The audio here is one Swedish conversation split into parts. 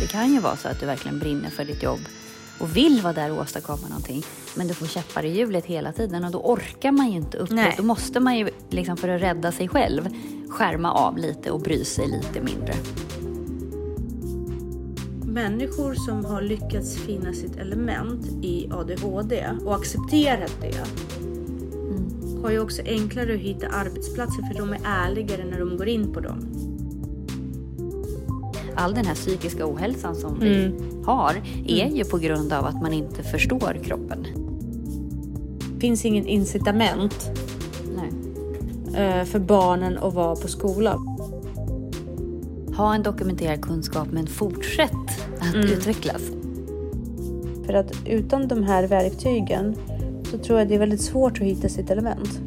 Det kan ju vara så att du verkligen brinner för ditt jobb och vill vara där och åstadkomma någonting. Men du får käppar i hjulet hela tiden och då orkar man ju inte upp Nej. Då måste man ju, liksom för att rädda sig själv, skärma av lite och bry sig lite mindre. Människor som har lyckats finna sitt element i ADHD och accepterat det har ju också enklare att hitta arbetsplatser för de är ärligare när de går in på dem. All den här psykiska ohälsan som vi har är ju på grund av att man inte förstår kroppen. Det finns ingen incitament Nej. eh, för barnen att vara på skolan. Ha en dokumenterad kunskap men fortsätt att utvecklas. För att utan de här verktygen så tror jag det är väldigt svårt att hitta sitt element.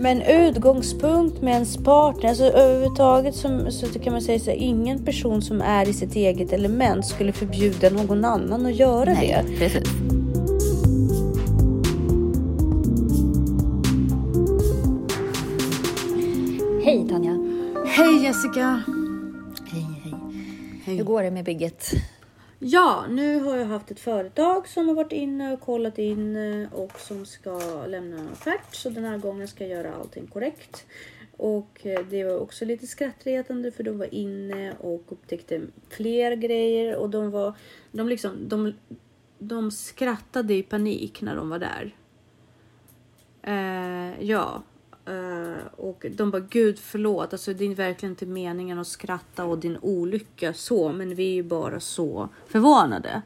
Men utgångspunkt med ens partner, alltså överhuvudtaget som, så kan man säga så här, ingen person som är i sitt eget element skulle förbjuda någon annan att göra det. Nej, precis. Hej Tanja. Hej Jessica! Hej, hej. Hur går det med bygget? Ja, nu har jag haft ett företag som har varit inne och kollat in eh, och som ska lämna en offert. Så den här gången ska jag göra allting korrekt. Och eh, det var också lite skrattretande för de var inne och upptäckte fler grejer och de var, de liksom, de, de skrattade i panik när de var där. Eh, ja. Eh, och de bara gud förlåt, alltså det är verkligen inte meningen att skratta och din olycka så, men vi är ju bara så förvånade.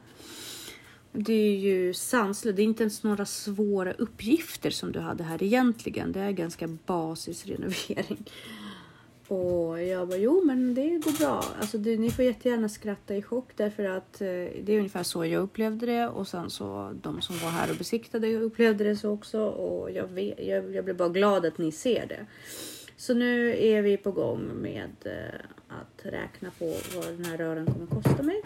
Det är ju sanslöst. Det är inte ens några svåra uppgifter som du hade här egentligen. Det är ganska basisrenovering. Och jag bara, jo men det går bra. Alltså det, ni får jättegärna skratta i chock därför att eh, det är ungefär så jag upplevde det. Och sen så de som var här och besiktade upplevde det så också. Och jag, vet, jag, jag blev bara glad att ni ser det. Så nu är vi på gång med eh, att räkna på vad den här rören kommer kosta mig.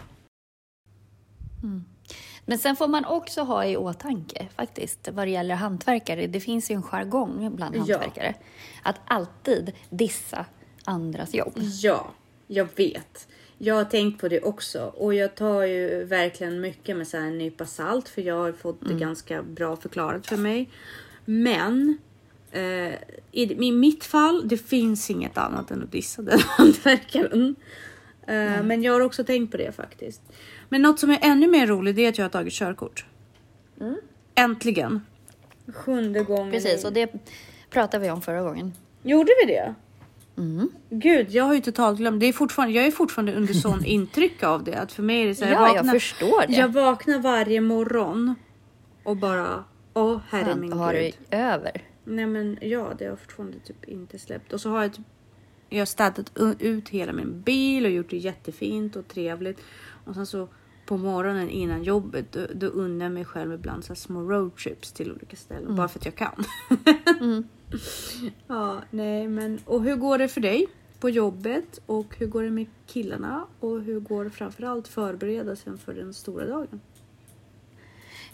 Men sen får man också ha i åtanke faktiskt vad det gäller hantverkare. Det finns ju en jargong bland Ja. hantverkare. Att alltid dissa andras jobb. Ja, jag vet. Jag har tänkt på det också och jag tar ju verkligen mycket med så här en nypa salt för jag har fått det ganska bra förklarat för mig. Men eh, i, i mitt fall, det finns inget annat än att dissa den hantverkaren. Eh, Men jag har också tänkt på det faktiskt. Men något som är ännu mer roligt är att jag har tagit körkort. Äntligen. Sjunde gången. Precis, och det pratade vi om förra gången. Gjorde vi det? Gud, jag har ju totalt glömt. Det är fortfarande, jag är fortfarande under sån intryck av det. Att för mig är det så här, Ja, jag förstår det. Jag vaknar varje morgon och bara, åh herre min att ha det gud. över. Nej men ja, det har fortfarande typ inte släppt. Och så har jag typ, jag har städat ut hela min bil och gjort det jättefint och trevligt. Och sen så på morgonen innan jobbet, då, då unnar jag mig själv ibland så här små roadtrips till olika ställen. Bara för att jag kan. ja, nej men och hur går det för dig på jobbet? Och hur går det med killarna? Och hur går framförallt förberedelsen för den stora dagen?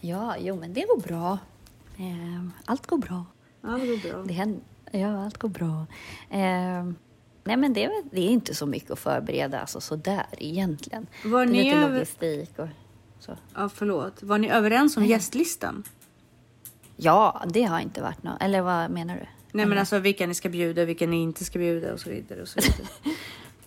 Ja, jo men det går bra. Eh, allt går bra. Det går bra. Det händer, ja, allt går bra. Eh, nej men det, det är inte så mycket att förbereda alltså sådär egentligen. Var det är ni lite över- logistik och så. Ja, förlåt. Var ni överens om gästlistan? Ja, det har inte varit något. Eller vad menar du? Nej men alltså vilka ni ska bjuda, vilka ni inte ska bjuda och så vidare. Och så vidare.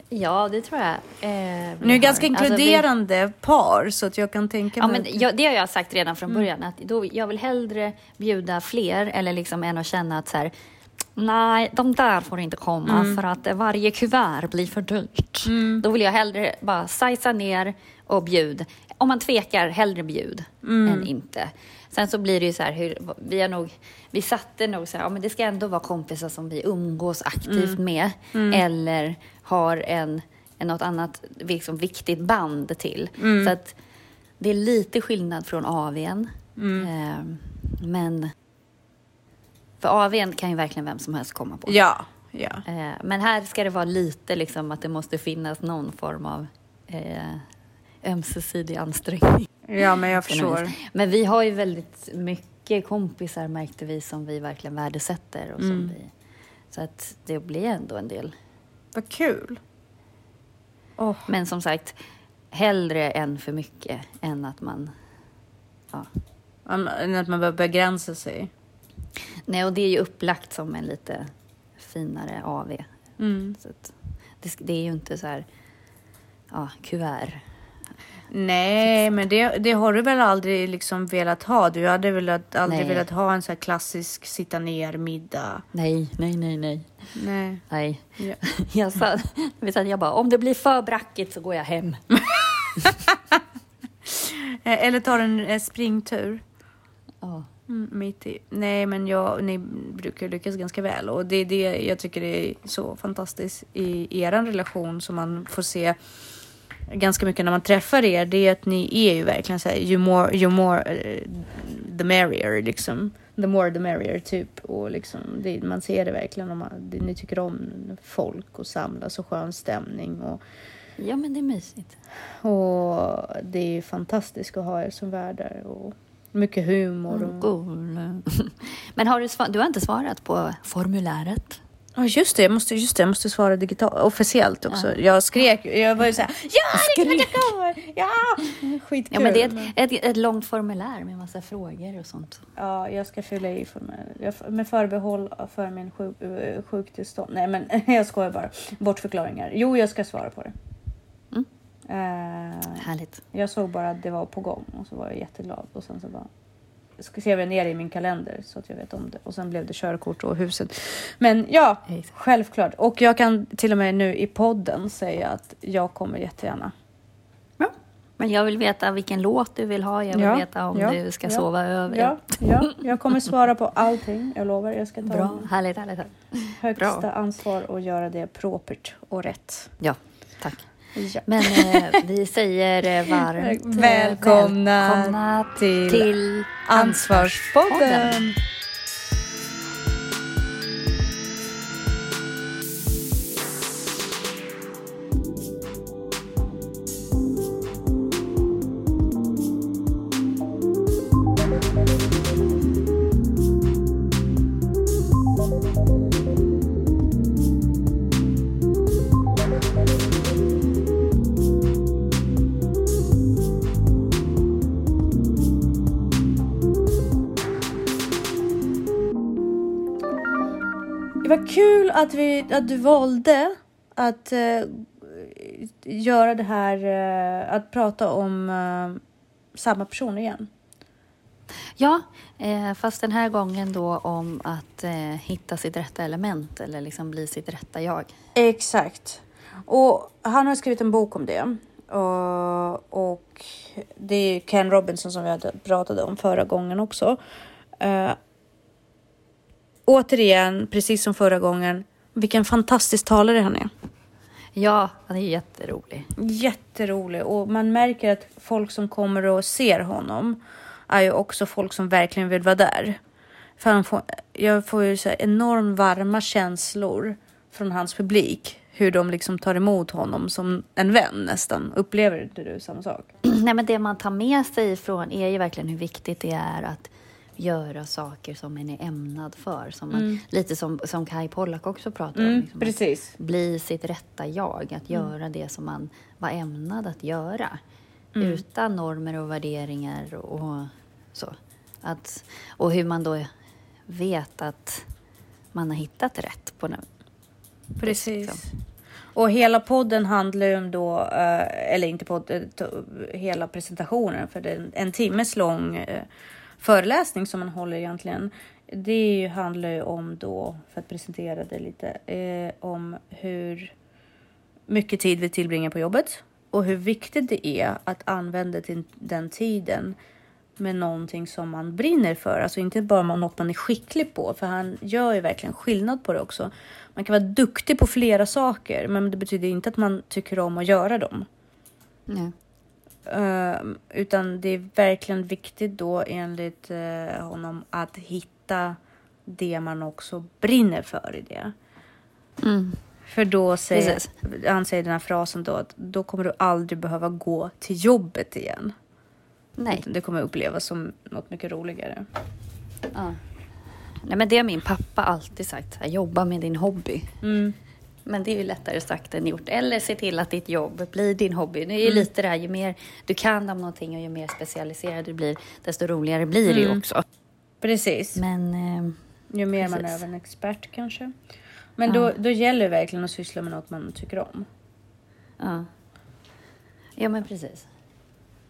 Ja, det tror jag. Eh, Ni är ganska Alltså, vi- inkluderande par så att jag kan tänka Ja, mig... men att- jag, det har jag sagt redan Mm. från början. Att då, jag vill hellre bjuda fler eller liksom än att känna att så här, nej, de där får inte komma Mm. för att varje kuvert blir för dyrt. Då vill jag hellre bara sajsa ner och bjud. Om man tvekar, hellre bjud Mm. än inte. Sen så blir det ju så här, hur, vi, har nog, vi satte nog så här, ja, men det ska ändå vara kompisar som vi umgås aktivt Mm. med. Eller har en, en något annat liksom, viktigt band till. Mm. Så att det är lite skillnad från AWn. Eh, men för AWn kan ju verkligen vem som helst komma på. Ja, ja. Eh, men här ska det vara lite liksom att det måste finnas någon form av eh, ömsesidig ansträngning. Ja, men jag förstår. Men vi har ju väldigt mycket kompisar märkte vi som vi verkligen värdesätter. Och som Mm. vi, så att det blir ändå en del. Vad kul. Åh. Men som sagt, hellre än för mycket än att man... Ja. Än att man börjar begränsa sig. Nej, och det är ju upplagt som en lite finare AV. Mm. Så det, det är ju inte så här... Ja, kuvert. Nej, men det, det har du väl aldrig liksom velat ha? Du hade väl aldrig Nej. velat ha en så här klassisk sitta ner middag? Nej, nej, nej, nej. Nej. Nej. Ja. Jag sa, jag bara, om det blir för brackigt så går jag hem. Eh, Eller tar en eh, springtur. Ja. Mm, mitt i. Nej, men jag, ni brukar lyckas ganska väl och det är det jag tycker är så fantastiskt i er relation som man får se ganska mycket när man träffar er. Det är att ni är ju verkligen så här, you more, you more eh, the merrier liksom. The more the merrier typ och liksom det, man ser det verkligen om man, det, ni tycker om folk och samlas och skön stämning och, ja, men det är mysigt. och det är fantastiskt att ha er som värdar och mycket humor. Och, Cool. Men har du, du har inte svarat på formuläret? Ja just det, jag måste, just det, jag måste svara digitalt, officiellt också. Jag skrek, jag var ju såhär, ja det är klart jag kommer! Ja! Skitkul. Ja, men det är ett, ett, ett långt formulär med massa frågor och sånt. Ja, jag ska fylla i formuläret. Med förbehåll för min sjuk, eh, sjuktillstånd. Nej men jag skojar bara. Bortförklaringar. Jo, jag ska svara på det. Mm. Eh, Härligt. jag såg bara att det var på gång och så var jag jätteglad. Och sen så bara skrev jag ner i min kalender så att jag vet om det. Och sen blev det körkort och huset. Men ja, Exakt. självklart. Och jag kan till och med nu i podden säga att jag kommer jättegärna. Ja. Men jag vill veta vilken låt du vill ha. Jag vill Ja, veta om ja, du ska ja, sova över. Ja, ja, jag kommer svara på allting. Jag lovar. Jag ska ta Bra. Härligt, härligt. härligt. högsta Bra. ansvar och göra det propert och rätt. Ja, tack. Ja. Men eh, vi säger eh, varmt eh, Välkomna välkomna till till Ansvarspodden! Att, vi, att du valde att eh, göra det här, eh, att prata om eh, samma person igen. Ja, fast den här gången då om att hitta sitt rätta element eller liksom bli sitt rätta jag. Exakt. Och han har skrivit en bok om det. Och, det är Ken Robinson som vi pratade om förra gången också. Återigen, precis som förra gången, vilken fantastisk talare han är. Ja, han är jätterolig. Jätterolig och man märker att folk som kommer och ser honom är ju också folk som verkligen vill vara där. För han får, jag får ju så enormt varma känslor från hans publik. Hur de liksom tar emot honom som en vän nästan. Upplever inte du samma sak? Nej, men det man tar med sig ifrån är ju verkligen hur viktigt det är att göra saker som man är ämnad för. Som man, Lite som, som Kai Pollak också pratar om. Liksom, precis. bli sitt rätta jag, att göra det som man var ämnad att göra. Utan normer och värderingar och så. Att, och hur man då vet att man har hittat rätt på den. Precis. liksom. Och hela podden handlar ju om då, eh, eller inte podden, to- hela presentationen för det är en, en timmes lång eh, föreläsning som man håller egentligen. Det handlar ju om då, för att presentera det lite, eh, om hur mycket tid vi tillbringar på jobbet och hur viktigt det är att använda den tiden med någonting som man brinner för. Alltså inte bara något man är skicklig på, för han gör ju verkligen skillnad på det också. Man kan vara duktig på flera saker, men det betyder inte att man tycker om att göra dem. Nej. Ehm, utan det är verkligen viktigt då enligt eh, honom att hitta det man också brinner för i det. Mm. För då säger Precis. han säger den här frasen då att då kommer du aldrig behöva gå till jobbet igen. Nej. Det kommer upplevas som något mycket roligare. Ja. Nej, men det har min pappa alltid sagt. här, Jobba med din hobby. Mm. Men det är ju lättare sagt än gjort. Eller se till att ditt jobb blir din hobby. Det är ju Mm. lite det här, ju mer du kan om någonting och ju mer specialiserad du blir, desto roligare blir det ju Mm. också. Precis. Men eh, Ju mer man Precis. är en expert kanske. Men Ja. då, då gäller det verkligen att syssla med något man tycker om. ja. Ja, men precis.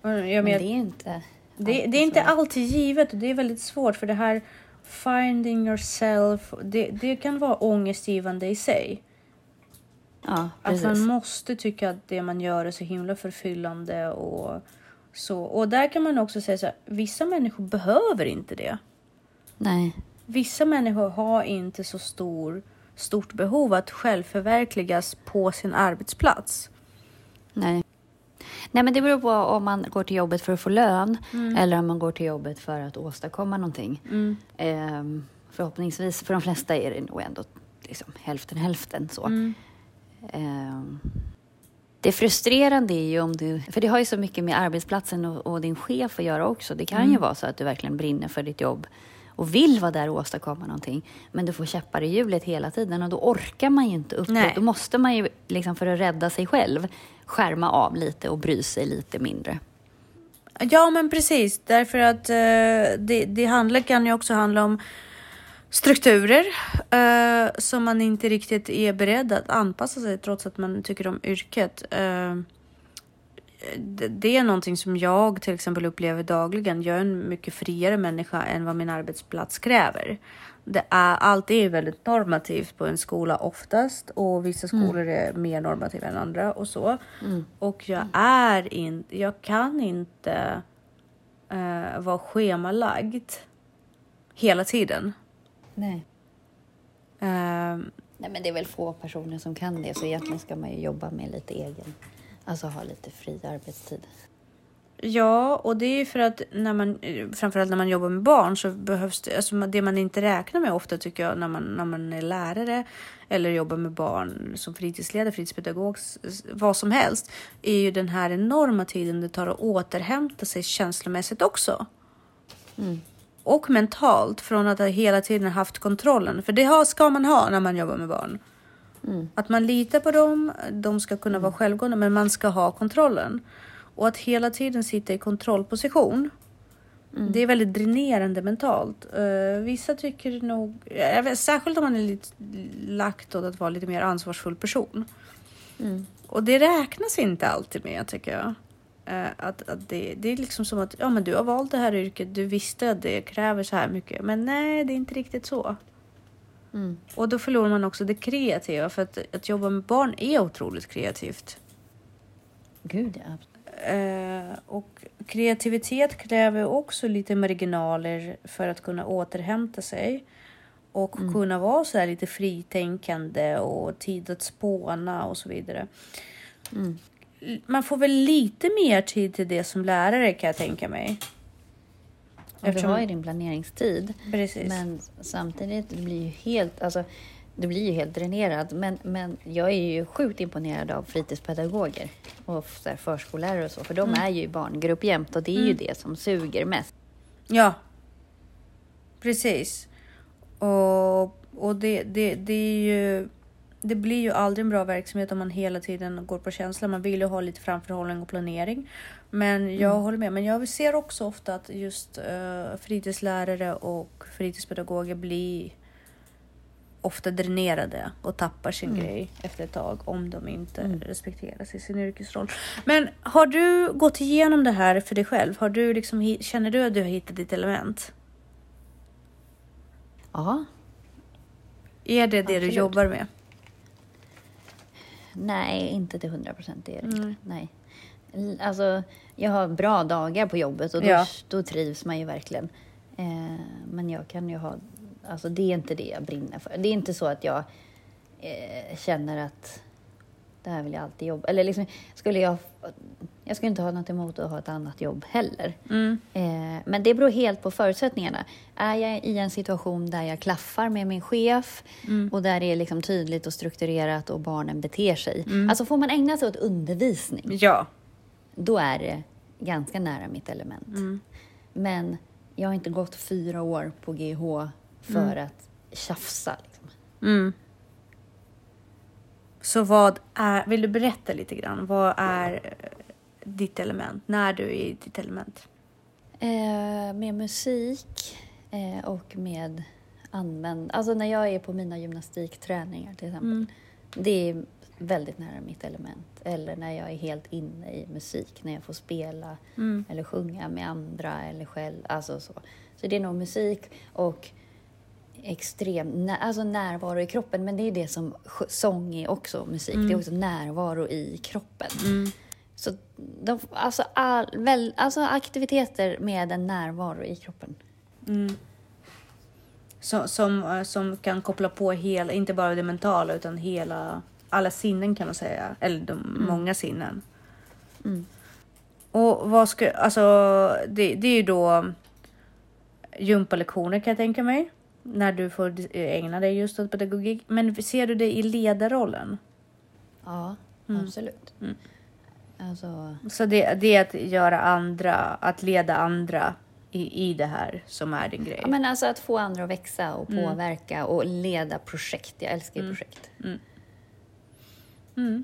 Och Jag Men men, det är inte... det, det är inte alltid givet och det är väldigt svårt för det här finding yourself, det, det kan vara ångestgivande i sig. Ja, Att man måste tycka att det man gör är så himla förfyllande och så. Och där kan man också säga så här, vissa människor behöver inte det. Nej. Vissa människor har inte så stor, stort behov att självförverkligas på sin arbetsplats. Nej. Nej, men det beror på om man går till jobbet för att få lön eller om man går till jobbet för att åstadkomma någonting. Mm. Ehm, förhoppningsvis, för de flesta är det nog ändå liksom hälften hälften så. Mm. Ehm, det frustrerande är ju om du, för det har ju så mycket med arbetsplatsen och, och din chef att göra också. Det kan Mm. ju vara så att du verkligen brinner för ditt jobb och vill vara där och åstadkomma någonting. Men du får käppar i hjulet hela tiden och då orkar man ju inte upp. Nej. Då måste man ju, liksom för att rädda sig själv, skärma av lite och bry sig lite mindre. Ja, men precis. Därför att eh, det, det handlar, kan ju också handla om strukturer eh, som man inte riktigt är beredd att anpassa sig trots att man tycker om yrket. Eh, det, är någonting som jag till exempel upplever dagligen. Jag är en mycket friare människa än vad min arbetsplats kräver. Det är, allt är väldigt normativt på en skola oftast och vissa skolor är mer normativa än andra och så. Och jag är inte, jag kan inte eh, vara schemalagd hela tiden. Nej. Ehm, Nej, men det är väl få personer som kan det, så egentligen ska man ju jobba med lite egen, alltså ha lite fri arbetstid. Ja, och det är ju för att när man, eh, framförallt när man jobbar med barn så behövs det, alltså man- det man inte räknar med ofta tycker jag när man, när man är lärare eller jobbar med barn som fritidsledare, fritidspedagog, vad som helst, är ju den här enorma tiden det tar att återhämta sig känslomässigt också. Och mentalt från att ha hela tiden haft kontrollen. För det ska man ha när man jobbar med barn. Att man litar på dem, de ska kunna vara självgående, men man ska ha kontrollen. Och att hela tiden sitta i kontrollposition. Det är väldigt dränerande mentalt. Eh, vissa tycker nog, vet, särskilt om man är lite lagt åt att vara lite mer ansvarsfull person. Och det räknas inte alltid med tycker jag. Eh, att, att det, det är liksom som att ja, men du har valt det här yrket, du visste att det kräver så här mycket. Men nej, det är inte riktigt så. Mm. Och då förlorar man också det kreativa för att, att jobba med barn är otroligt kreativt. Gud, ja. Eh, och kreativitet kräver också lite marginaler för att kunna återhämta sig. Och kunna vara så här lite fritänkande och tid att spåna och så vidare. L- Man får väl lite mer tid till det som lärare kan jag tänka mig. Eftersom- du har ju din planeringstid. Precis. Men samtidigt, du blir ju helt, alltså, du blir ju helt dränerad. Men, men jag är ju sjukt imponerad av fritidspedagoger och så förskollärare och så. För de Mm. är ju i barngrupp jämt och det är ju det som suger mest. Ja. Precis. Och, och det, det, det är ju... Det blir ju aldrig en bra verksamhet om man hela tiden går på känsla. Man vill ju ha lite framförhållning och planering. Men jag håller med. Men jag ser också ofta att just uh, fritidslärare och fritidspedagoger blir ofta dränerade och tappar sin grej efter ett tag om de inte respekteras i sin yrkesroll. Men har du gått igenom det här för dig själv? Har du liksom, känner du att du har hittat ditt element? Ja, Är det det du Absolut. jobbar med? Nej, inte till hundra procent. Det är det inte. Nej. Alltså, jag har bra dagar på jobbet och då, Ja. då trivs man ju verkligen. Eh, men jag kan ju ha... Alltså, det är inte det jag brinner för. Det är inte så att jag eh, känner att det här vill jag alltid jobba. Eller liksom, skulle jag... Jag skulle inte ha något emot att ha ett annat jobb heller. Mm. Eh, men det beror helt på förutsättningarna. Är jag i en situation där jag klaffar med min chef och där det är liksom tydligt och strukturerat och barnen beter sig. Alltså får man ägna sig åt undervisning, Ja. då är det ganska nära mitt element. Men jag har inte gått fyra år på GH för att tjafsa. Liksom. Så vad är, vill du berätta lite grann? Vad är eh, ditt element? När du är i ditt element? Eh, med musik eh, och med använd... Alltså när jag är på mina gymnastikträningar till exempel. Mm. Det är väldigt nära mitt element. Eller när jag är helt inne i musik, när jag får spela Mm. eller sjunga med andra eller själv. Alltså så. så det är nog musik och extrem alltså närvaro i kroppen. Men det är det som sång är också, musik. Det är också närvaro i kroppen. Mm. Så de, alltså, all, väl, alltså aktiviteter med en närvaro i kroppen. Mm. Så, som, eh, som kan koppla på hela, inte bara det mentala utan hela, alla sinnen kan man säga. Eller de många sinnen. Mm. Och vad ska, alltså det, det är ju då gympalektioner kan jag tänka mig. När du får ägna dig just åt pedagogik. Men ser du dig i ledarrollen? Ja, Mm. absolut. Alltså, Så det, det är att göra andra, att leda andra i, i det här som är din grej. ja, men alltså att få andra att växa och Mm. påverka och leda projekt. Jag älskar ju projekt. Mm.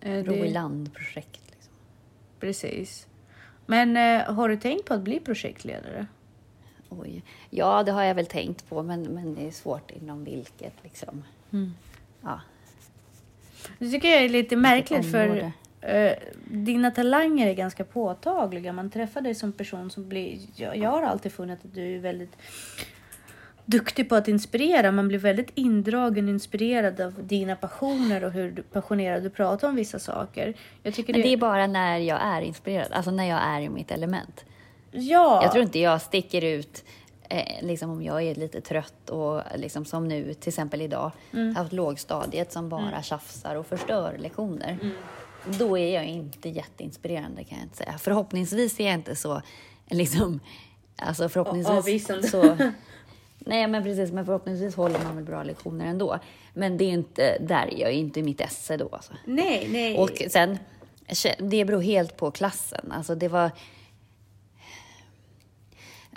Eh, Ro i det, land-projekt. Liksom. precis. Men eh, har du tänkt på att bli projektledare? Oj. Ja, det har jag väl tänkt på, men, men det är svårt inom vilket. Liksom. Mm. Ja, Det tycker jag är lite märkligt för eh, dina talanger är ganska påtagliga. Man träffar dig som person som blir... Jag, jag har alltid funnit att du är väldigt duktig på att inspirera. Man blir väldigt indragen och inspirerad av dina passioner och hur du- passionerad du pratar om vissa saker. Jag tycker men det är bara när jag är inspirerad, alltså när jag är i mitt element. Ja! Jag tror inte jag sticker ut eh, liksom om jag är lite trött och liksom som nu, till exempel idag, Mm. haft lågstadiet som bara tjafsar och förstör lektioner. Mm. Då är jag inte jätteinspirerande kan jag inte säga. Förhoppningsvis är jag inte så, liksom, alltså förhoppningsvis Avvisande. så... Nej men precis, men förhoppningsvis håller man väl bra lektioner ändå. Men det är inte, där är jag inte i mitt esse då alltså. Nej, nej. Och sen, det beror helt på klassen. Alltså det var...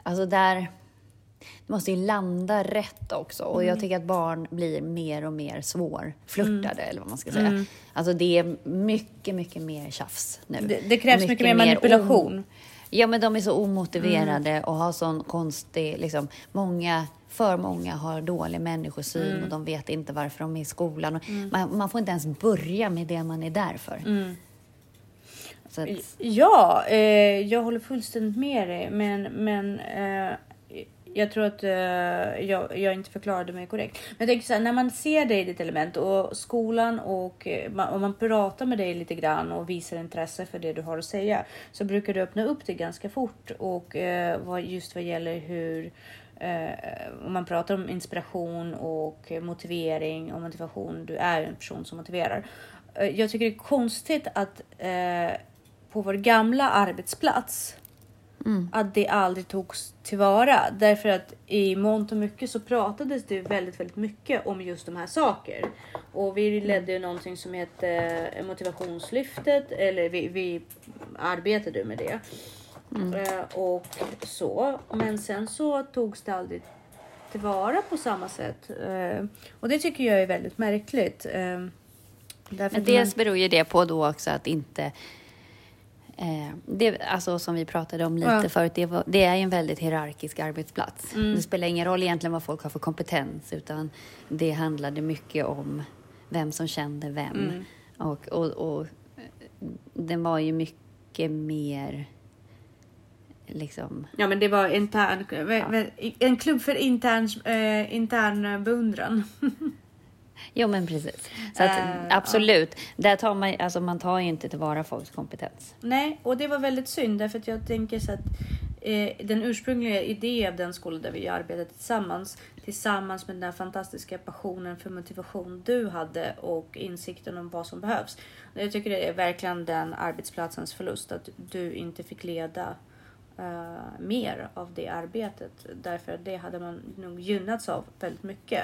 Alltså där... Det måste ju landa rätt också. Och Mm. jag tycker att barn blir mer och mer svårflörtade, Mm. eller vad man ska säga. Alltså det är mycket, mycket mer tjafs nu. det, det krävs Och mycket, mer manipulation. om- Ja, men de är så omotiverade Mm. och har sån konstig... Liksom, många, för många har dålig människosyn Mm. och de vet inte varför de är i skolan. Och man, man får inte ens börja med det man är där för. Mm. Ja, eh, jag håller fullständigt med dig. Men, men eh, jag tror att eh, jag, jag inte förklarade mig korrekt. Men jag tänker så här, när man ser dig i ditt element och skolan och eh, man, om man pratar med dig lite grann och visar intresse för det du har att säga så brukar du öppna upp det ganska fort och eh, vad, just vad gäller hur eh, om man pratar om inspiration och motivering och motivation. Du är en person som motiverar. Eh, jag tycker det är konstigt att eh, på vår gamla arbetsplats att det aldrig togs tillvara. Därför att i mångt och mycket så pratades det väldigt, väldigt mycket om just de här saker. Och vi ledde ju någonting som hette eh, motivationslyftet, eller vi, vi arbetade med det. Eh, och så. Men sen så togs det aldrig tillvara på samma sätt. Eh, och det tycker jag är väldigt märkligt. Därför men dels beror ju det på då också att inte... Eh, det, alltså som vi pratade om lite Ja. förut, det, var, det är ju en väldigt hierarkisk arbetsplats. Mm. Det spelar ingen roll egentligen vad folk har för kompetens, utan det handlade mycket om vem som kände vem. Mm. Och, och, och eh, den var ju mycket mer liksom... Ja men det var intern, en klubb för intern, eh, intern beundran. Jo, men precis. Så att, Eh, absolut. Där tar man, alltså, man tar ju inte tillvara folks kompetens. Nej, och det var väldigt synd därför att jag tänker så att eh, den ursprungliga idén av den skolan där vi arbetade tillsammans tillsammans med den här fantastiska passionen för motivation du hade och insikten om vad som behövs. Jag tycker det är verkligen den arbetsplatsens förlust att du inte fick leda eh, mer av det arbetet. Därför att det hade man nog gynnats av väldigt mycket.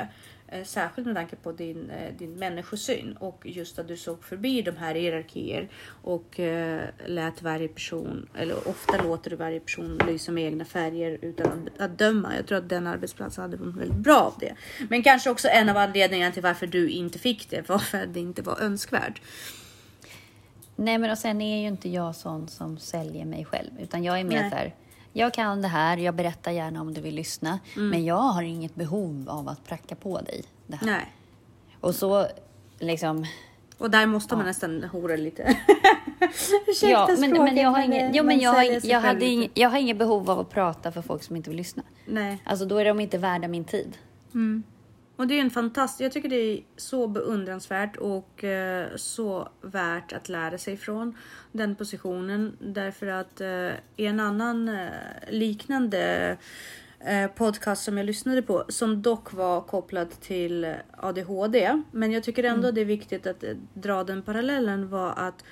Eh, särskilt med tanke på din, eh, din människosyn och just att du såg förbi de här hierarkier och eh, lät varje person, eller ofta låter du varje person lysa med egna färger utan att, döma. Jag tror att den arbetsplatsen hade varit väldigt bra av det. Men kanske också en av anledningarna till varför du inte fick det var för att det inte var önskvärt. Nej, men och sen är ju inte jag sån som säljer mig själv, utan jag är mer så här, jag kan det här, jag berättar gärna om du vill lyssna, men jag har inget behov av att pracka på dig det här. Nej. Och så liksom, Och där måste man nästan hora lite. Ursäkta ja, men, men jag har jo, man men jag, har, jag, själv hade ing, jag har inget behov av att prata för folk som inte vill lyssna. Nej. Alltså då är de inte värda min tid. Och det är en fantastisk, jag tycker det är så beundransvärt och eh, så värt att lära sig från den positionen. Därför att eh, i en annan eh, liknande eh, podcast som jag lyssnade på, som dock var kopplad till ADHD. Men jag tycker ändå det är viktigt att eh, dra den parallellen var att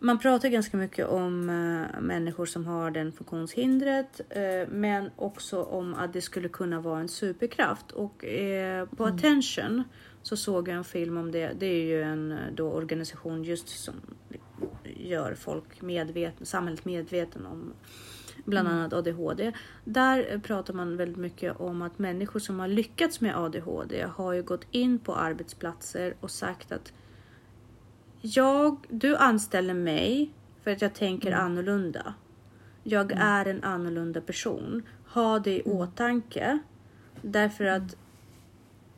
man pratar ganska mycket om eh, människor som har den funktionshindret, eh, men också om att det skulle kunna vara en superkraft. Och eh, på Attention så såg jag en film om det. Det är ju en då, organisation just som gör folk medveten, samhället medveten om bland annat ADHD. Där pratar man väldigt mycket om att människor som har lyckats med ADHD har ju gått in på arbetsplatser och sagt att jag, du anställer mig för att jag tänker annorlunda. Jag är en annorlunda person. Ha det i åtanke. Därför att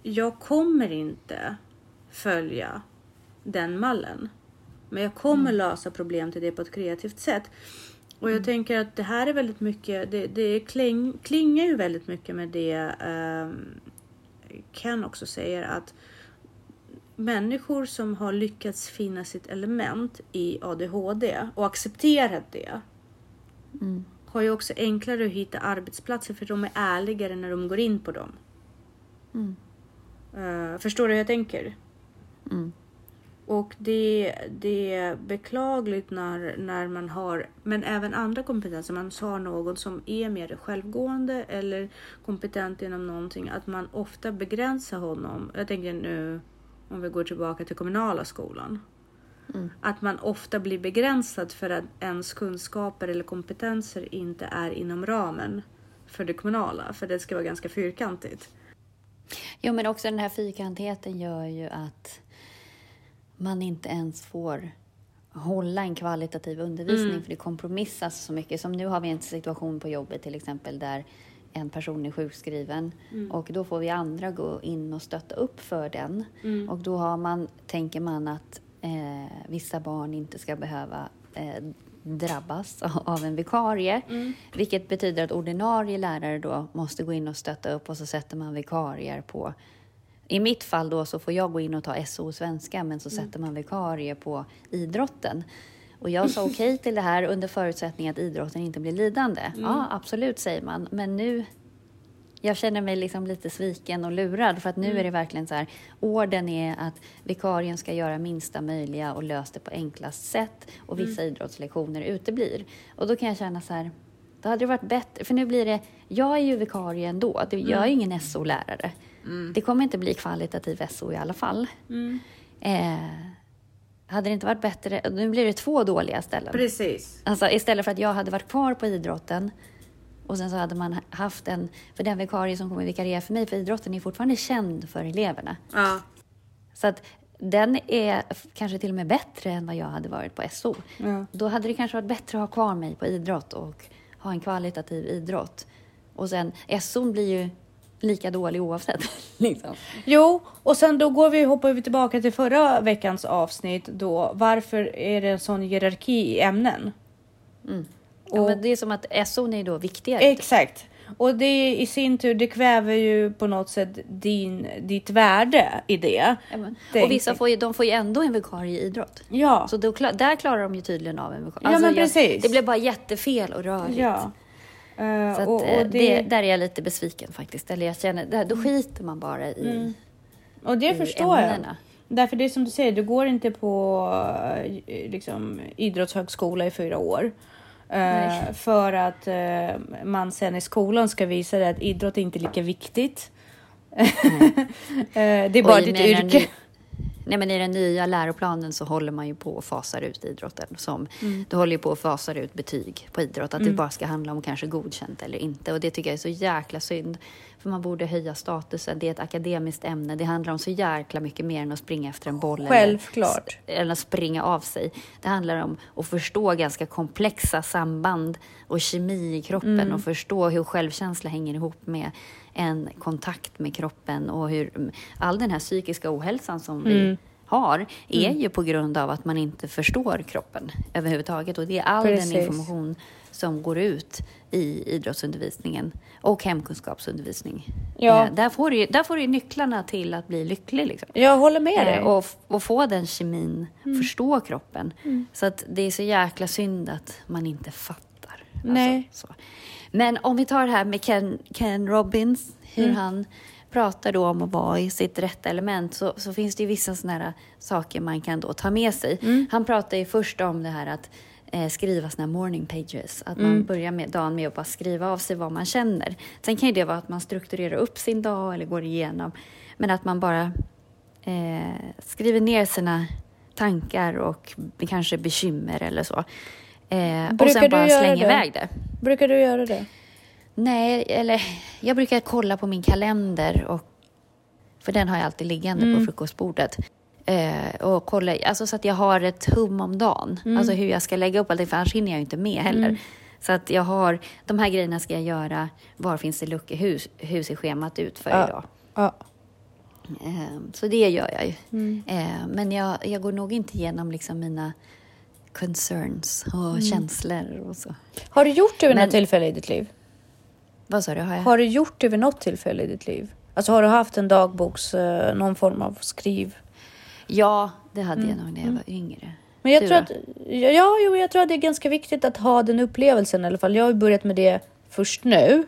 jag kommer inte följa den mallen. Men jag kommer lösa problem till det på ett kreativt sätt. Och jag tänker att det här är väldigt mycket, det, det kling, klingar ju väldigt mycket med det um, Ken också säger att människor som har lyckats finna sitt element i ADHD och accepterat det har ju också enklare att hitta arbetsplatser för de är ärligare när de går in på dem. Eh, förstår du hur jag tänker? Mm. Och det, det är beklagligt när, när man har, men även andra kompetenser, man har någon som är mer självgående eller kompetent inom någonting, att man ofta begränsar honom. Jag tänker nu om vi går tillbaka till kommunala skolan. Att man ofta blir begränsad för att ens kunskaper eller kompetenser inte är inom ramen för det kommunala, för det ska vara ganska fyrkantigt. Jo, men också den här fyrkantigheten gör ju att man inte ens får hålla en kvalitativ undervisning för det kompromissas så mycket. Som nu har vi en situation på jobbet till exempel där en person är sjukskriven och då får vi andra gå in och stötta upp för den. Och då har man, tänker man att eh, vissa barn inte ska behöva eh, drabbas av en vikarie. Vilket betyder att ordinarie lärare då måste gå in och stötta upp och så sätter man vikarier på i mitt fall då så får jag gå in och ta SO svenska men så sätter man vikarie på idrotten. Och jag sa okej till det här under förutsättning att idrotten inte blir lidande. Ja, absolut säger man. Men nu, jag känner mig liksom lite sviken och lurad för att nu är det verkligen så här, orden är att vikarien ska göra minsta möjliga och lösa det på enklast sätt och vissa idrottslektioner uteblir. Och då kan jag känna så här, då hade det varit bättre, för nu blir det, jag är ju vikarie ändå, jag är ju ingen SO-lärare. Det kommer inte bli kvalitativ SO i alla fall. Eh, hade det inte varit bättre, nu blir det två dåliga ställen. Precis. Alltså istället för att jag hade varit kvar på idrotten och sen så hade man haft en, för den vikarie som kommer vikariera för mig för idrotten är fortfarande känd för eleverna. Ja. Så att den är kanske till och med bättre än vad jag hade varit på SO. Ja. Då hade det kanske varit bättre att ha kvar mig på idrott och ha en kvalitativ idrott. Och sen, SO blir ju lika dålig oavsett. liksom. Jo, och sen då går vi, hoppar vi tillbaka till förra veckans avsnitt då. Varför är det en sån hierarki i ämnen? ja, men det är som att SO är då viktigare. Exakt. Och det i sin tur, det kväver ju på något sätt din, ditt värde i det. Och vissa får ju, de får ju ändå en vikarie i idrott. Ja. Så då, där klarar de ju tydligen av en vikarie. Ja, men precis. det blev bara jättefel och rörigt. ja. Eh, Så att, och, eh, och, det... det, där är jag lite besviken faktiskt. Eller jag känner, där, då skiter man bara i, och det i förstår jag. ämnena. Därför det är som du säger, du går inte på eh, liksom, idrottshögskola i fyra år. Eh, för att eh, man sen i skolan ska visa det att idrott är inte lika viktigt. Eh, det är bara ditt yrke. ny- Nej, men I den nya läroplanen så håller man ju på att fasar ut idrotten. Som, Mm. Du håller ju på att fasar ut betyg på idrott. Att det bara ska handla om kanske godkänt eller inte. Och det tycker jag är så jäkla synd. För man borde höja statusen. Det är ett akademiskt ämne. Det handlar om så jäkla mycket mer än att springa efter en boll. Självklart. Eller, eller att springa av sig. Det handlar om att förstå ganska komplexa samband och kemi i kroppen. Mm. Och förstå hur självkänsla hänger ihop med en kontakt med kroppen. Och hur mm, all den här psykiska ohälsan som Mm. vi har är ju på grund av att man inte förstår kroppen överhuvudtaget. Och det är all Precis. den information som går ut i idrottsundervisningen och hemkunskapsundervisning. Ja. Eh, där, får du, där får du nycklarna till att bli lycklig. Liksom. Jag håller med dig. Eh, och, och få den kemin, Mm. förstå kroppen. Så att det är så jäkla synd att man inte fattar. Nej. Alltså, så. Men om vi tar det här med Ken, Ken Robbins, hur Mm. han pratar då om att vara i sitt rätta element, så, så finns det ju vissa sådana här saker man kan då ta med sig. Mm. Han pratar ju först om det här att eh, skriva såna morning pages. Att man börjar med dagen med att bara skriva av sig vad man känner. Sen kan ju det vara att man strukturerar upp sin dag eller går igenom. Men att man bara eh, skriver ner sina tankar och kanske bekymmer eller så. Eh, och sen bara det? iväg det. Brukar du göra det? Nej, eller jag brukar kolla på min kalender och för den har jag alltid liggande Mm. på frukostbordet. Eh, och kolla, alltså så att jag har ett hum om dagen. Mm. Alltså hur jag ska lägga upp allting, för annars hinner jag ju inte med heller. Så att jag har, de här grejerna ska jag göra, var finns det luckor, hur, hur ser schemat ut för Ja. idag? Ja. Eh, så det gör jag ju. Mm. Eh, men jag, jag går nog inte igenom liksom mina concerns och Mm. känslor och så. Har du gjort det vid Men- något tillfälle i ditt liv? Vad sa du? Har jag? Har du gjort det vid något tillfälle i ditt liv? Alltså har du haft en dagboks, eh, någon form av skriv? Ja, det hade jag nog när jag var yngre. Men jag Du tror då? att, ja, jo, jag tror att det är ganska viktigt att ha den upplevelsen i alla fall. Jag har börjat med det först nu.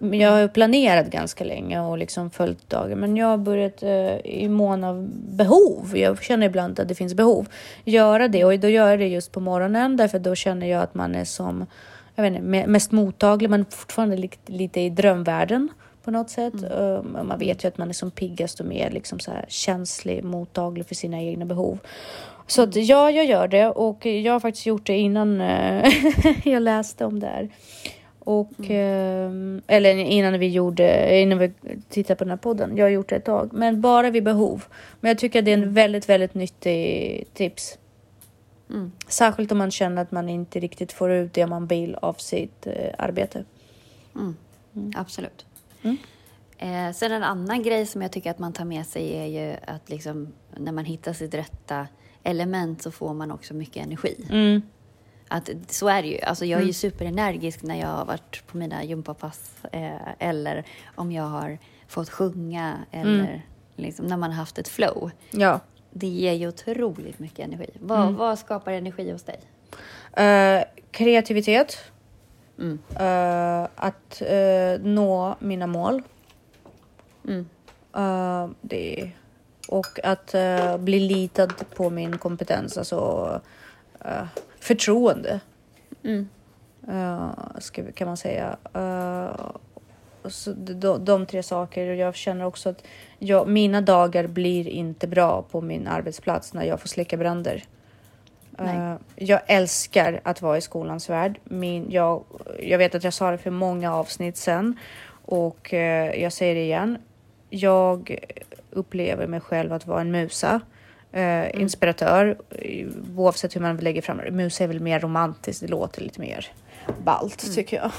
Men jag har planerat ganska länge och liksom följt dagen. Men jag har börjat eh, i mån av behov. Jag känner ibland att det finns behov. Göra det och då gör jag det just på morgonen därför då känner jag att man är som jag vet inte, me- mest mottaglig men fortfarande lite, lite i drömvärlden på något sätt. Eh, men man vet ju att man är som piggast och mer liksom så här känslig, mottaglig för sina egna behov. Så att, ja, jag gör det och jag har faktiskt gjort det innan eh, jag läste om det här. Och, eh, eller innan vi gjorde, innan vi tittade på den här podden. Jag har gjort det ett tag, men bara vid behov. Men jag tycker att det är en väldigt, väldigt nyttig tips. Mm. Särskilt om man känner att man inte riktigt får ut det man vill av sitt eh, arbete. Mm. Absolut. Mm. Eh, sen en annan grej som jag tycker att man tar med sig är ju att liksom, när man hittar sitt rätta element så får man också mycket energi. Mm. Att, så är det ju. Alltså jag är ju superenergisk när jag har varit på mina gympapass eh, eller om jag har fått sjunga eller liksom, när man har haft ett flow. Ja. Det ger ju otroligt mycket energi. Vad, vad skapar energi hos dig? Eh, kreativitet. Mm. Eh, att eh, nå mina mål. Mm. Eh, det och att bli litad på min kompetens, alltså förtroende. Mm. ska, kan man säga. Så de, de tre saker. Jag känner också att jag, mina dagar blir inte bra på min arbetsplats när jag får släcka bränder. Eh, jag älskar att vara i skolans värld. Min, jag, jag vet att jag sa det för många avsnitt sen och eh, jag säger det igen. Jag upplever mig själv att vara en musa. Eh, Inspiratör, eh, oavsett hur man lägger fram det. Musa är väl mer romantiskt, det låter lite mer ballt tycker jag.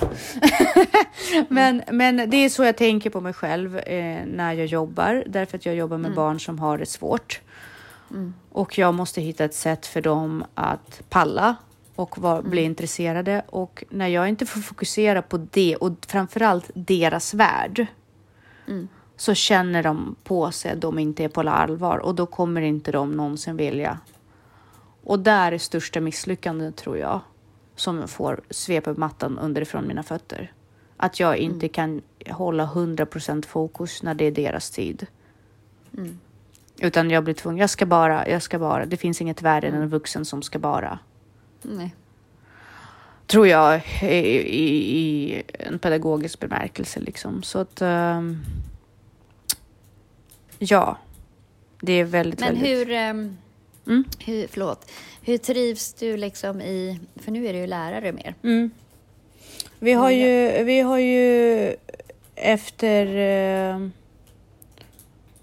men, men det är så jag tänker på mig själv eh, när jag jobbar, därför att jag jobbar med barn som har det svårt. Och jag måste hitta ett sätt för dem att palla och var, bli intresserade. Och när jag inte får fokusera på det och framförallt deras värld så känner de på sig att de inte är på allvar och då kommer inte de någonsin vilja. Och där är största misslyckandet tror jag som får svepa mattan underifrån mina fötter. Att jag inte kan hålla 100% fokus när det är deras tid. Utan jag blir tvungen, jag ska bara, jag ska bara. Det finns inget värre än en vuxen som ska bara. Nej. Tror jag i, i, i en pedagogisk bemärkelse liksom. Så att um, ja, det är väldigt, Men väldigt... hur, um, Mm. hur, förlåt, hur trivs du liksom i, för nu är du ju lärare mer. Mm. Vi har ju, vi har ju efter, eh,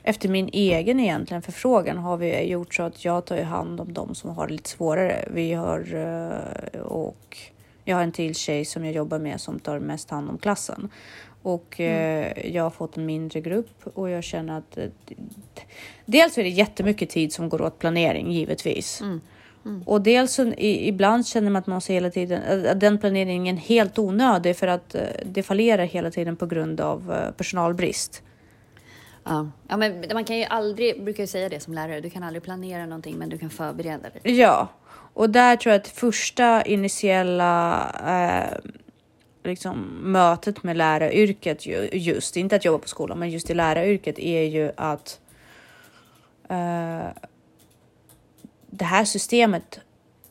efter min egen egentligen förfrågan har vi gjort så att jag tar hand om de som har det lite svårare. Vi har eh, och jag har en till tjej som jag jobbar med som tar mest hand om klassen. Och eh, jag har fått en mindre grupp och jag känner att eh, dels är det jättemycket tid som går åt planering givetvis. Mm. Och dels så, i, ibland känner man att man måste hela tiden, att den planeringen är helt onödig för att eh, det fallerar hela tiden på grund av eh, personalbrist. Ja. ja, men man kan ju aldrig, brukar ju säga det som lärare, du kan aldrig planera någonting men du kan förbereda dig. Ja, och där tror jag att första initiella eh, liksom, mötet med läraryrket, ju- just inte att jobba på skolan, men just i läraryrket är ju att eh, det här systemet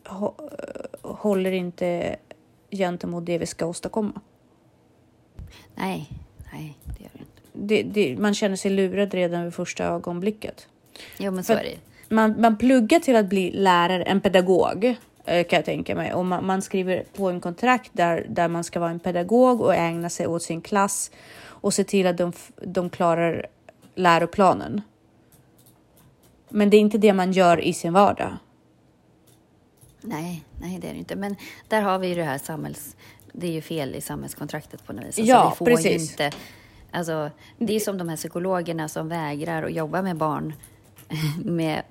hå- håller inte gentemot det vi ska åstadkomma. Nej, nej, det gör det inte. Det, det, man känner sig lurad redan vid första ögonblicket. Jo, men så är det ju. Man, man pluggar till att bli lärare, en pedagog eh, kan jag tänka mig. Och man, man skriver på en kontrakt där, där man ska vara en pedagog och ägna sig åt sin klass och se till att de, de klarar läroplanen. Men det är inte det man gör i sin vardag. Nej, nej, det är det inte. Men där har vi ju det här samhälls... Det är ju fel i samhällskontraktet på något vis. Ja, vi får Ju precis. inte, alltså, det är som de här psykologerna som vägrar att jobba med barn med,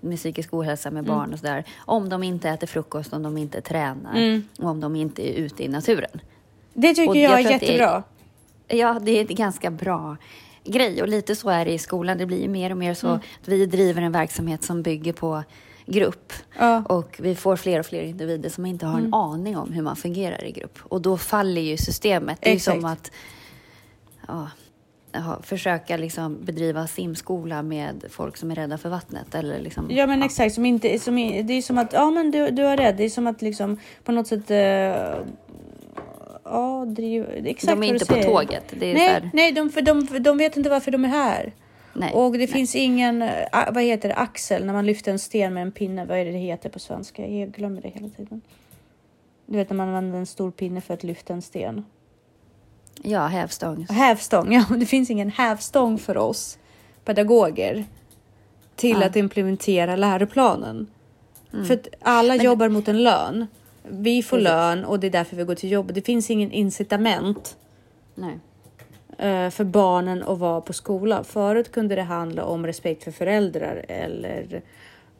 med psykisk ohälsa med Mm. barn och sådär. Om de inte äter frukost, om de inte tränar Mm. och om de inte är ute i naturen. Det tycker Och jag, jag är att det är- jättebra. Ja, det är ganska bra grej och lite så är det i skolan. Det blir ju mer och mer så Mm. att vi driver en verksamhet som bygger på grupp Ja. Mm. och vi får fler och fler individer som inte har en aning om hur man fungerar i grupp och då faller ju systemet. Det är ju som Exakt. att ja, ja, försöka liksom bedriva simskola med folk som är rädda för vattnet eller liksom. Ja men exakt, som inte, som, det är som att, ja men du, du är rädd. Det är som att liksom på något sätt, eh, ja driv, exakt de är inte på säger. tåget. Det är så Nej, nej de, för de, de vet inte varför de är här. nej. Och det finns ingen, eh, vad heter det, axel när man lyfter en sten med en pinne. Vad är det det heter på svenska? Jag glömmer det hela tiden. Du vet när man använder en stor pinne för att lyfta en sten. Ja, hävstång. Hävstång, ja det finns ingen hävstång för oss pedagoger till Ja. att implementera läroplanen. Mm. För att alla Men- jobbar mot en lön. Vi får Precis. lön och det är därför vi går till jobbet. Det finns ingen incitament Nej. eh, för barnen att vara på skola. Förut kunde det handla om respekt för föräldrar eller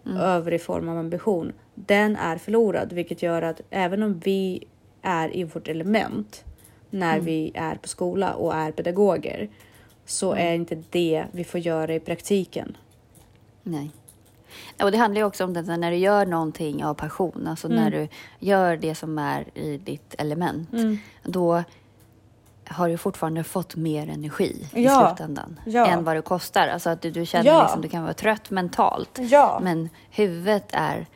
Mm. övrig form av ambition. Den är förlorad, vilket gör att även om vi är i vårt element när Mm. vi är på skola och är pedagoger så Mm. är inte det vi får göra i praktiken. Nej. Och det handlar ju också om det när du gör någonting av passion, alltså Mm. när du gör det som är i ditt element, Mm. då har du fortfarande fått mer energi i Ja. slutändan Ja. än vad det kostar. Alltså att du, du känner Ja. liksom, du kan vara trött mentalt, Ja. men huvudet är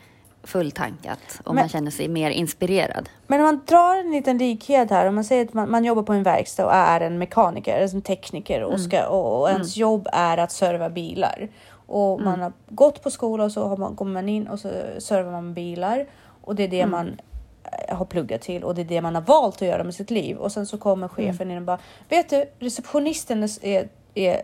fulltankat och Men- man känner sig mer inspirerad. Men om man drar en liten likhet här, om man säger att man, man jobbar på en verkstad och är en mekaniker, alltså en tekniker och, ska, och, och ens jobb är att serva bilar. Och man har gått på skola och så har man, kommer man in och så servar man bilar och det är det man eh, har pluggat till och det är det man har valt att göra med sitt liv. Och sen så kommer chefen in och bara, vet du receptionisten är, är, är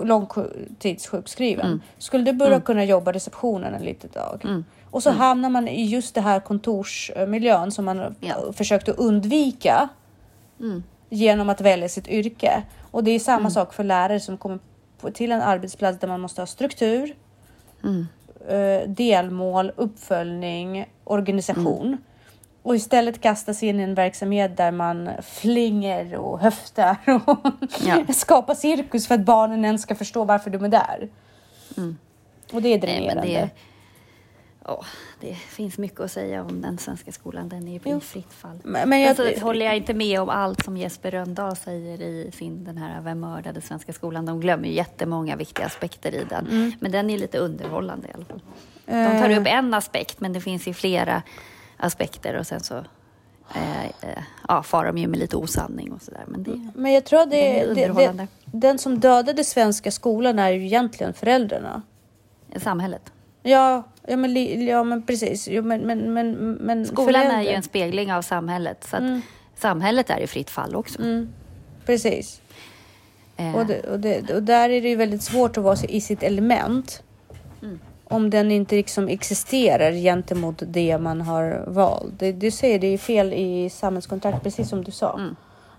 långtidssjukskriven. Skulle du börja kunna jobba receptionen en liten dag? Och så hamnar man i just det här kontorsmiljön som man Ja. ja. försökt att undvika Mm. genom att välja sitt yrke. Och det är samma sak för lärare som kommer till en arbetsplats där man måste ha struktur, Mm. eh, delmål, uppföljning, organisation. Och istället kastas in i en verksamhet där man flinger och höftar och Ja. skapar cirkus för att barnen ens ska förstå varför de är där. Och det är Mm. Nej, men det, finns mycket att säga om den svenska skolan. Den är ju i fritt fall. Men, men jag, Alltså, håller jag inte med om allt som Jesper Rönndahl säger i sin den här Vem mördade svenska skolan? De glömmer ju jättemånga viktiga aspekter i den. Mm. Men den är lite underhållande i alla fall. De tar Eh. upp en aspekt, men det finns ju flera aspekter och sen så eh, eh, ja, far de ju med lite osanning och sådär. Men det, Men jag tror det är det, det, underhållande. den som dödade svenska skolan är ju egentligen föräldrarna. Samhället. Ja, ja, men, ja men precis. Jo, men, men, men, men Skolan är ju föräldrar- en spegling av samhället. Så Mm. samhället är i fritt fall också. Mm, precis. Eh, Och, det, och, det, och där är det ju väldigt svårt att vara i sitt element. Mm. Om den inte liksom existerar gentemot det man har valt. Det, du säger det är fel i samhällskontrakt, precis som du sa. Mm.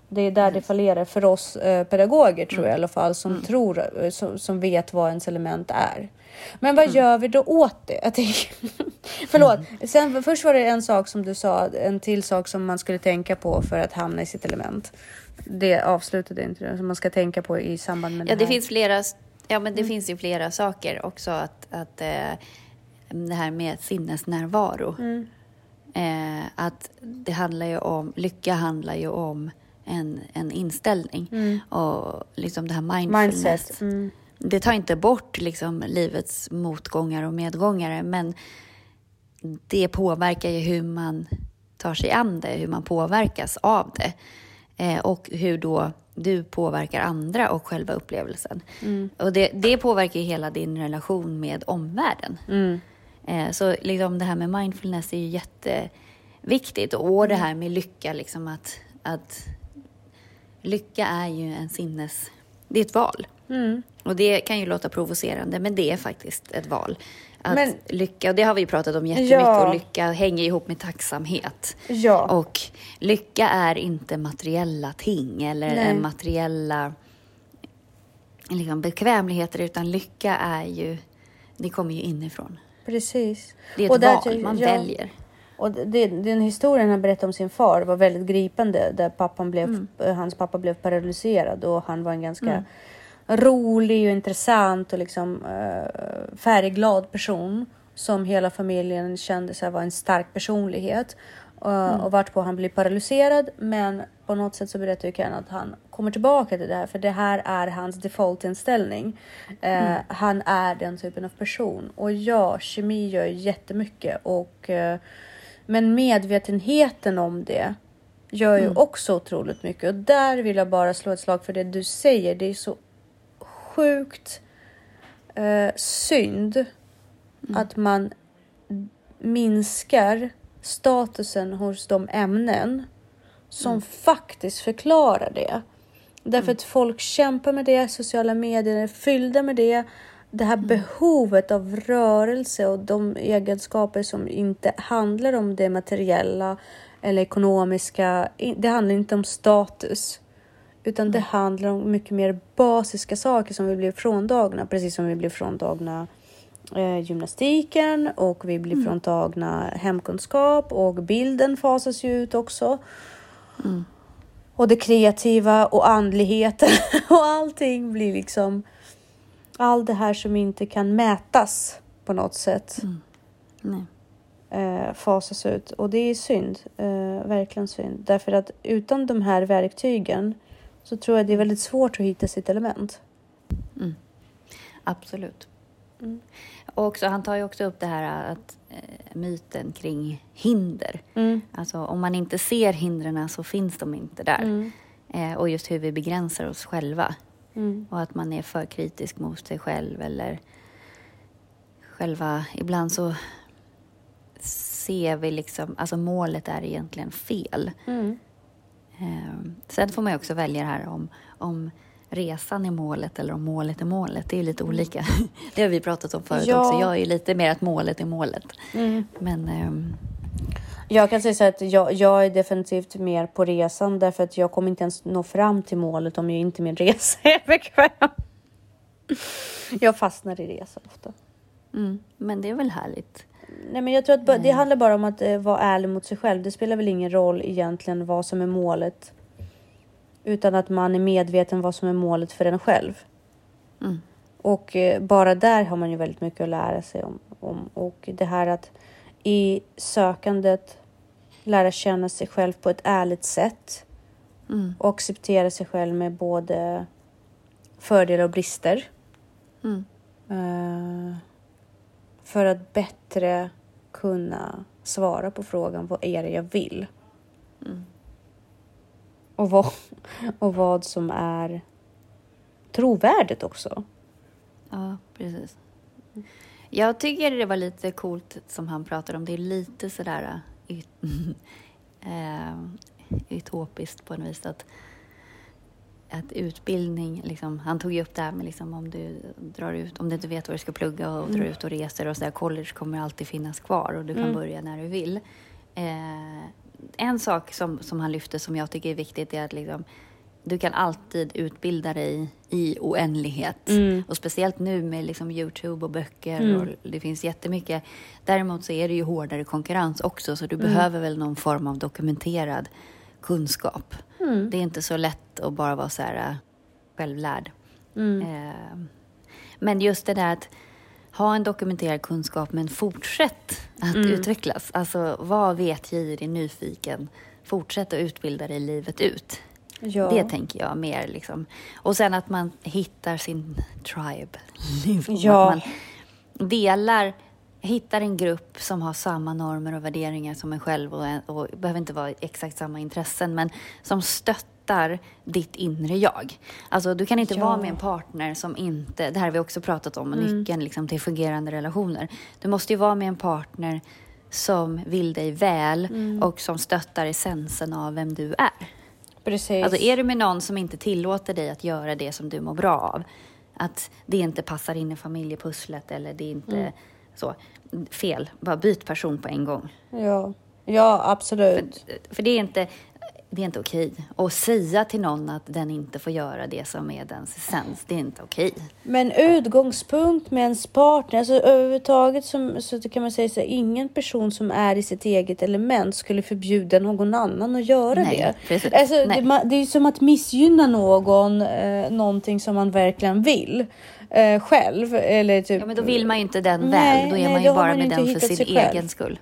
Det är där det fallerar för oss eh, pedagoger tror jag i alla fall som Mm. tror, eh, som, som vet vad ens element är. Men vad Mm. gör vi då åt det? Jag tänker, förlåt. Sen, först var det en sak som du sa, en till sak som man skulle tänka på för att hamna i sitt element. Det avslutade inte du, som man ska tänka på i samband med Ja, det det här. finns flera, ja, men det Mm. finns ju flera saker också. Att, att eh, det här med sinnesnärvaro. Mm. Eh, att det handlar ju om, lycka handlar ju om en, en inställning. Mm. Och liksom det här mindfulness. Mindset. Mm. Det tar inte bort liksom livets motgångar och medgångar, men det påverkar ju hur man tar sig an det, hur man påverkas av det. Eh, och hur då du påverkar andra och själva upplevelsen. Mm. Och det, det påverkar ju hela din relation med omvärlden. Mm. Eh, så liksom det här med mindfulness är ju jätteviktigt. Och det här med lycka, liksom att, att lycka är ju en sinnes... Det är ett val. Mm. Och det kan ju låta provocerande, men det är faktiskt ett val. Att Men- lycka, och det har vi pratat om jättemycket, Ja. och lycka hänger ihop med tacksamhet. Ja. Och lycka är inte materiella ting eller Nej. materiella liksom, bekvämligheter, utan lycka är ju, det kommer ju inifrån. Precis. Det är Och ett där val, man ja. väljer. Och det, den historien han berättade om sin far var väldigt gripande. Där pappan blev, eh, hans pappa blev paralyserad och han var en ganska rolig och intressant och liksom uh, färgglad person. Som hela familjen kände sig vara en stark personlighet. Uh, Och vart på han blir paralyserad. Men på något sätt så berättar ju Ken att han kommer tillbaka till det här. För det här är hans defaultinställning. Uh, Han är den typen av person. Och ja, kemi gör jättemycket. Och, uh, men medvetenheten om det gör ju också otroligt mycket. Och där vill jag bara slå ett slag för det du säger. Det är så sjukt eh, synd att man minskar statusen hos de ämnen som faktiskt förklarar det. Därför att folk kämpar med det, sociala medier är fyllda med det. Det här behovet av rörelse och de egenskaper som inte handlar om det materiella eller ekonomiska. Det handlar inte om status. Utan det handlar om mycket mer basiska saker som vi blir fråntagna. Precis som vi blir fråntagna eh, gymnastiken och vi blir fråntagna hemkunskap och bilden fasas ju ut också. Och det kreativa och andligheten och allting blir liksom allt det här som inte kan mätas på något sätt Nej. eh, fasas ut. Och det är synd, eh, verkligen synd. Därför att utan de här verktygen så tror jag det är väldigt svårt att hitta sitt element. Absolut. Mm. Och också, han tar ju också upp det här att eh, myten kring hinder. Mm. Alltså om man inte ser hindren så finns de inte där. Mm. Eh, och just hur vi begränsar oss själva. Mm. Och att man är för kritisk mot sig själv eller själva... Ibland så ser vi liksom... Alltså målet är egentligen fel. Mm. Eh, sen får man också välja det här om, om resan är målet eller om målet är målet. Det är lite olika. Det har vi pratat om förut Ja. också. Jag är lite mer att målet är målet. Mm. Men ehm, Jag kan säga så att jag, jag är definitivt mer på resan därför att jag kommer inte ens nå fram till målet om jag inte min resa är bekväm. Jag fastnar i resan ofta. mm, men det är väl härligt. Nej, men jag tror att ba- det handlar bara om att eh, vara ärlig mot sig själv. Det spelar väl ingen roll egentligen vad som är målet. Utan att man är medveten vad som är målet för en själv. Mm. Och eh, bara där har man ju väldigt mycket att lära sig om. om. Och det här att i sökandet lära känna sig själv på ett ärligt sätt. Mm. Och acceptera sig själv med både fördelar och brister. Mm. Eh, för att bättre kunna svara på frågan vad är det jag vill? Och, vad, och vad som är trovärdigt också. Ja, precis. Jag tycker det var lite coolt som han pratade om. Det är lite sådär ut, eh, utopiskt på något vis. Att, att utbildning, liksom, han tog ju upp det här med liksom, om du drar ut, om du inte vet vad du ska plugga och drar ut och reser och sådär. College kommer alltid finnas kvar och du kan börja när du vill. Eh, en sak som, som han lyfte som jag tycker är viktigt är att liksom, du kan alltid utbilda dig i oändlighet. Och speciellt nu med liksom Youtube och böcker och det finns jättemycket. Däremot så är det ju hårdare konkurrens också så du behöver väl någon form av dokumenterad kunskap. Det är inte så lätt att bara vara så här äh, självlärd. Eh, men just det där att ha en dokumenterad kunskap men fortsätt att utvecklas. Alltså var vetgirig, nyfiken. Fortsätt att utbilda dig livet ut. Ja. Det tänker jag mer liksom. Och sen att man hittar sin tribe. Liksom. Ja. Att man delar, hittar en grupp som har samma normer och värderingar som en själv och, och behöver inte vara exakt samma intressen men som stöttar ditt inre jag. Alltså du kan inte Ja. vara med en partner som inte, det här har vi också pratat om, Mm. nyckeln liksom, till fungerande relationer. Du måste ju vara med en partner som vill dig väl Mm. och som stöttar essensen av vem du är. Precis. Alltså är du med någon som inte tillåter dig att göra det som du mår bra av, att det inte passar in i familjepusslet eller det inte Mm. Så, fel, bara byt person på en gång. Ja, ja absolut. För det är inte, det är inte okej. att säga till någon att den inte får göra det som är dens essens, det är inte okej. Men utgångspunkt med ens partner, alltså överhuvudtaget som, så kan man säga så ingen person som är i sitt eget element skulle förbjuda någon annan att göra Nej, det. precis. Alltså, Nej. det, det är ju som att missgynna någon, eh, någonting som man verkligen vill eh, själv. Eller typ, Ja, men då vill man ju inte den Nej, väl, då är nej, man ju bara man med den för sin egen skull.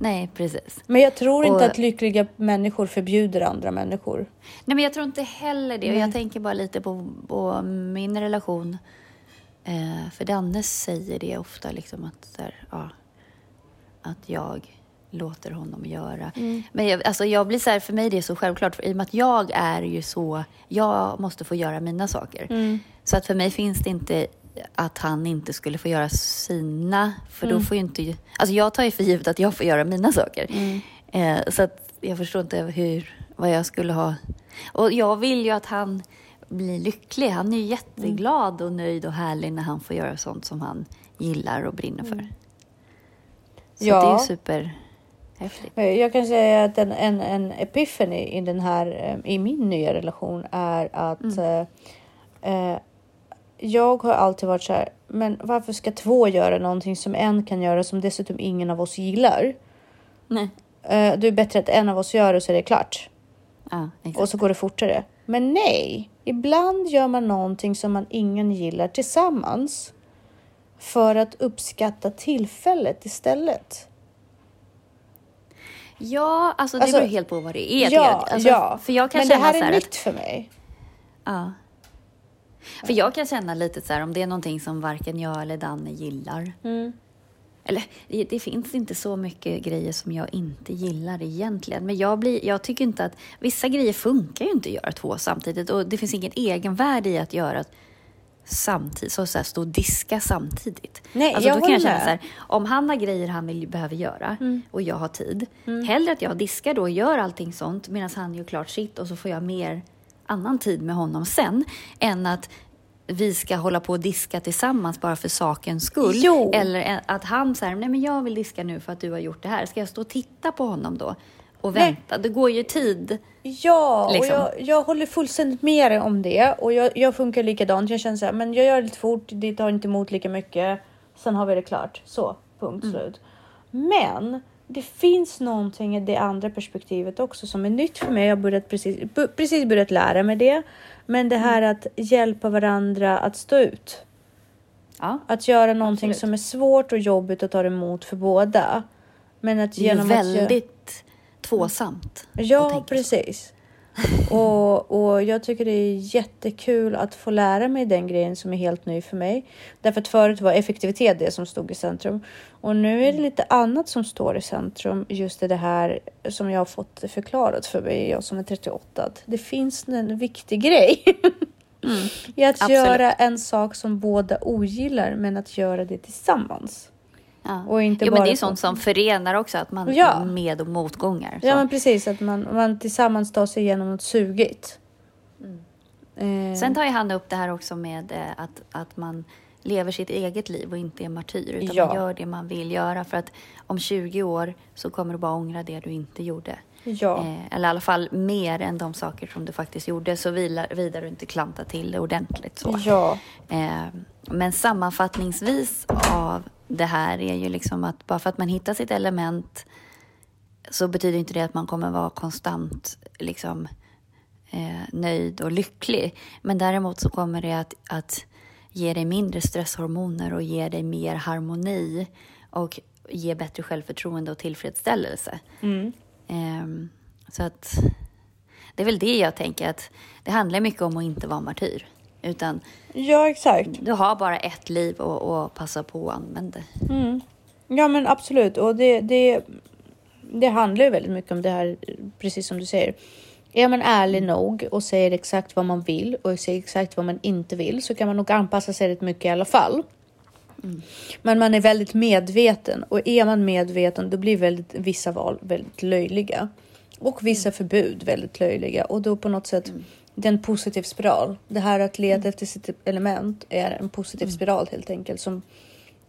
Nej, precis. Men jag tror inte Och- att lyckliga människor förbjuder andra människor. Nej, men jag tror inte heller det. Och jag tänker bara lite på, på min relation. Eh, för Danne säger det ofta, liksom att, här, ja, att jag låter honom göra. Men jag, alltså jag blir så här, för mig är det så självklart, för i och med att jag är ju så, jag måste få göra mina saker. Så att för mig finns det inte att han inte skulle få göra sina, för då får ju inte, alltså jag tar ju för givet att jag får göra mina saker. Eh, så att jag förstår inte hur, vad jag skulle ha. Och jag vill ju att han blir lycklig. Han är ju jätteglad och nöjd och härlig när han får göra sånt som han gillar och brinner för. Så Ja. det är ju superhäftigt. Jag kan säga att en, en, en epiphany i den här, eh, i min nya relation är att Mm. eh, eh, jag har alltid varit så här, men varför ska två göra någonting som en kan göra som dessutom ingen av oss gillar? Nej. Eh, det är bättre att en av oss gör och så är det klart. Ja, exakt. Och så går det fortare. Men nej, ibland gör man någonting som man ingen gillar tillsammans. För att uppskatta tillfället istället. Ja, alltså det Alltså, beror helt på vad det är. ja, det. Alltså, ja. För jag kan men det här är nytt att, för mig. ja. För jag kan känna lite så här om det är någonting som varken jag eller Danne gillar. Mm. Eller det, det finns inte så mycket grejer som jag inte gillar egentligen. Men jag, blir, jag tycker inte att... Vissa grejer funkar ju inte att göra två samtidigt. Och det finns ingen egenvärde i att göra samtidigt. Så, så här, stå och diska samtidigt. Nej, alltså, jag då kan jag känna så här, om han har grejer han vill, behöver göra Mm. och jag har tid. Hellre att jag diskar då och gör allting sånt medan han gör klart sitt och så får jag mer annan tid med honom sen. Än att vi ska hålla på och diska tillsammans bara för sakens skull. Jo. Eller att han säger, nej men jag vill diska nu för att du har gjort det här. Ska jag stå och titta på honom då? Och Nej. vänta? Det går ju tid. Ja, Liksom. och jag, jag håller fullständigt med dig om det. Och jag, jag funkar likadant. Jag känner så här, men jag gör det lite fort, det tar inte emot lika mycket. Sen har vi det klart. Så, punkt slut. Men det finns någonting i det andra perspektivet också som är nytt för mig. Jag har börjat precis, precis börjat lära mig det. Men det här att hjälpa varandra att stå ut. Ja, Att göra någonting Absolut. som är svårt och jobbigt och tar emot för båda. Men att det är genom att gö- väldigt tvåsamt. att Ja, precis. Och, och jag tycker det är jättekul att få lära mig den grejen som är helt ny för mig. Därför att förut var effektivitet det som stod i centrum. Och nu är det lite annat som står i centrum. Just det här som jag har fått förklarat för mig, jag som är 38. Att det finns en viktig grej. Mm, I att absolut. göra en sak som båda ogillar, men att göra det tillsammans. Ja. Och inte jo, bara men det är sånt som förenar också, att man ja. med och motgångar. Så. Ja, men precis. Att man, man tillsammans tar sig igenom något sugigt. Mm. Eh. Sen tar ju han upp det här också med eh, att, att man lever sitt eget liv och inte är martyr. Utan ja. man gör det man vill göra. För att om 20 år så kommer du bara ångra det du inte gjorde. Ja. Eh, eller i alla fall mer än de saker som du faktiskt gjorde. Så vidare du inte klantar till det ordentligt. Så. Ja. Eh, men sammanfattningsvis av det här är ju liksom att bara för att man hittar sitt element så betyder inte det att man kommer vara konstant liksom, eh, nöjd och lycklig. Men däremot så kommer det att, att ge dig mindre stresshormoner och ge dig mer harmoni och ge bättre självförtroende och tillfredsställelse. Mm. Eh, så att det är väl det jag tänker att det handlar mycket om att inte vara martyr. Utan ja, exakt. Du har bara ett liv och, och passa på att använda det. Mm. Ja, men absolut. Och det, det, det handlar ju väldigt mycket om det här, precis som du säger. Är man ärlig nog och säger exakt vad man vill och säger exakt vad man inte vill så kan man nog anpassa sig rätt mycket i alla fall. Mm. Men man är väldigt medveten och är man medveten då blir väldigt, vissa val väldigt löjliga. Och vissa mm. förbud väldigt löjliga och då på något sätt mm det är en positiv spiral. Det här att leta mm. efter sitt element är en positiv mm. spiral helt enkelt som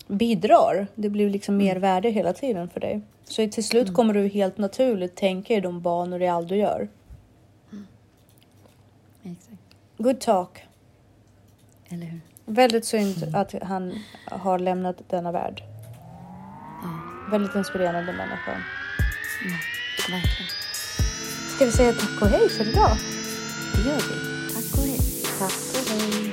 bidrar. Det blir liksom mer värde hela tiden för dig. Så till slut mm. kommer du helt naturligt tänka i de banor i allt du gör. Good talk. Eller hur? Väldigt synd att han har lämnat denna värld. Ja. Väldigt inspirerande människa. Ja, verkligen. Ska vi säga tack och hej för idag? det gör vi. Tack och hej. Tack.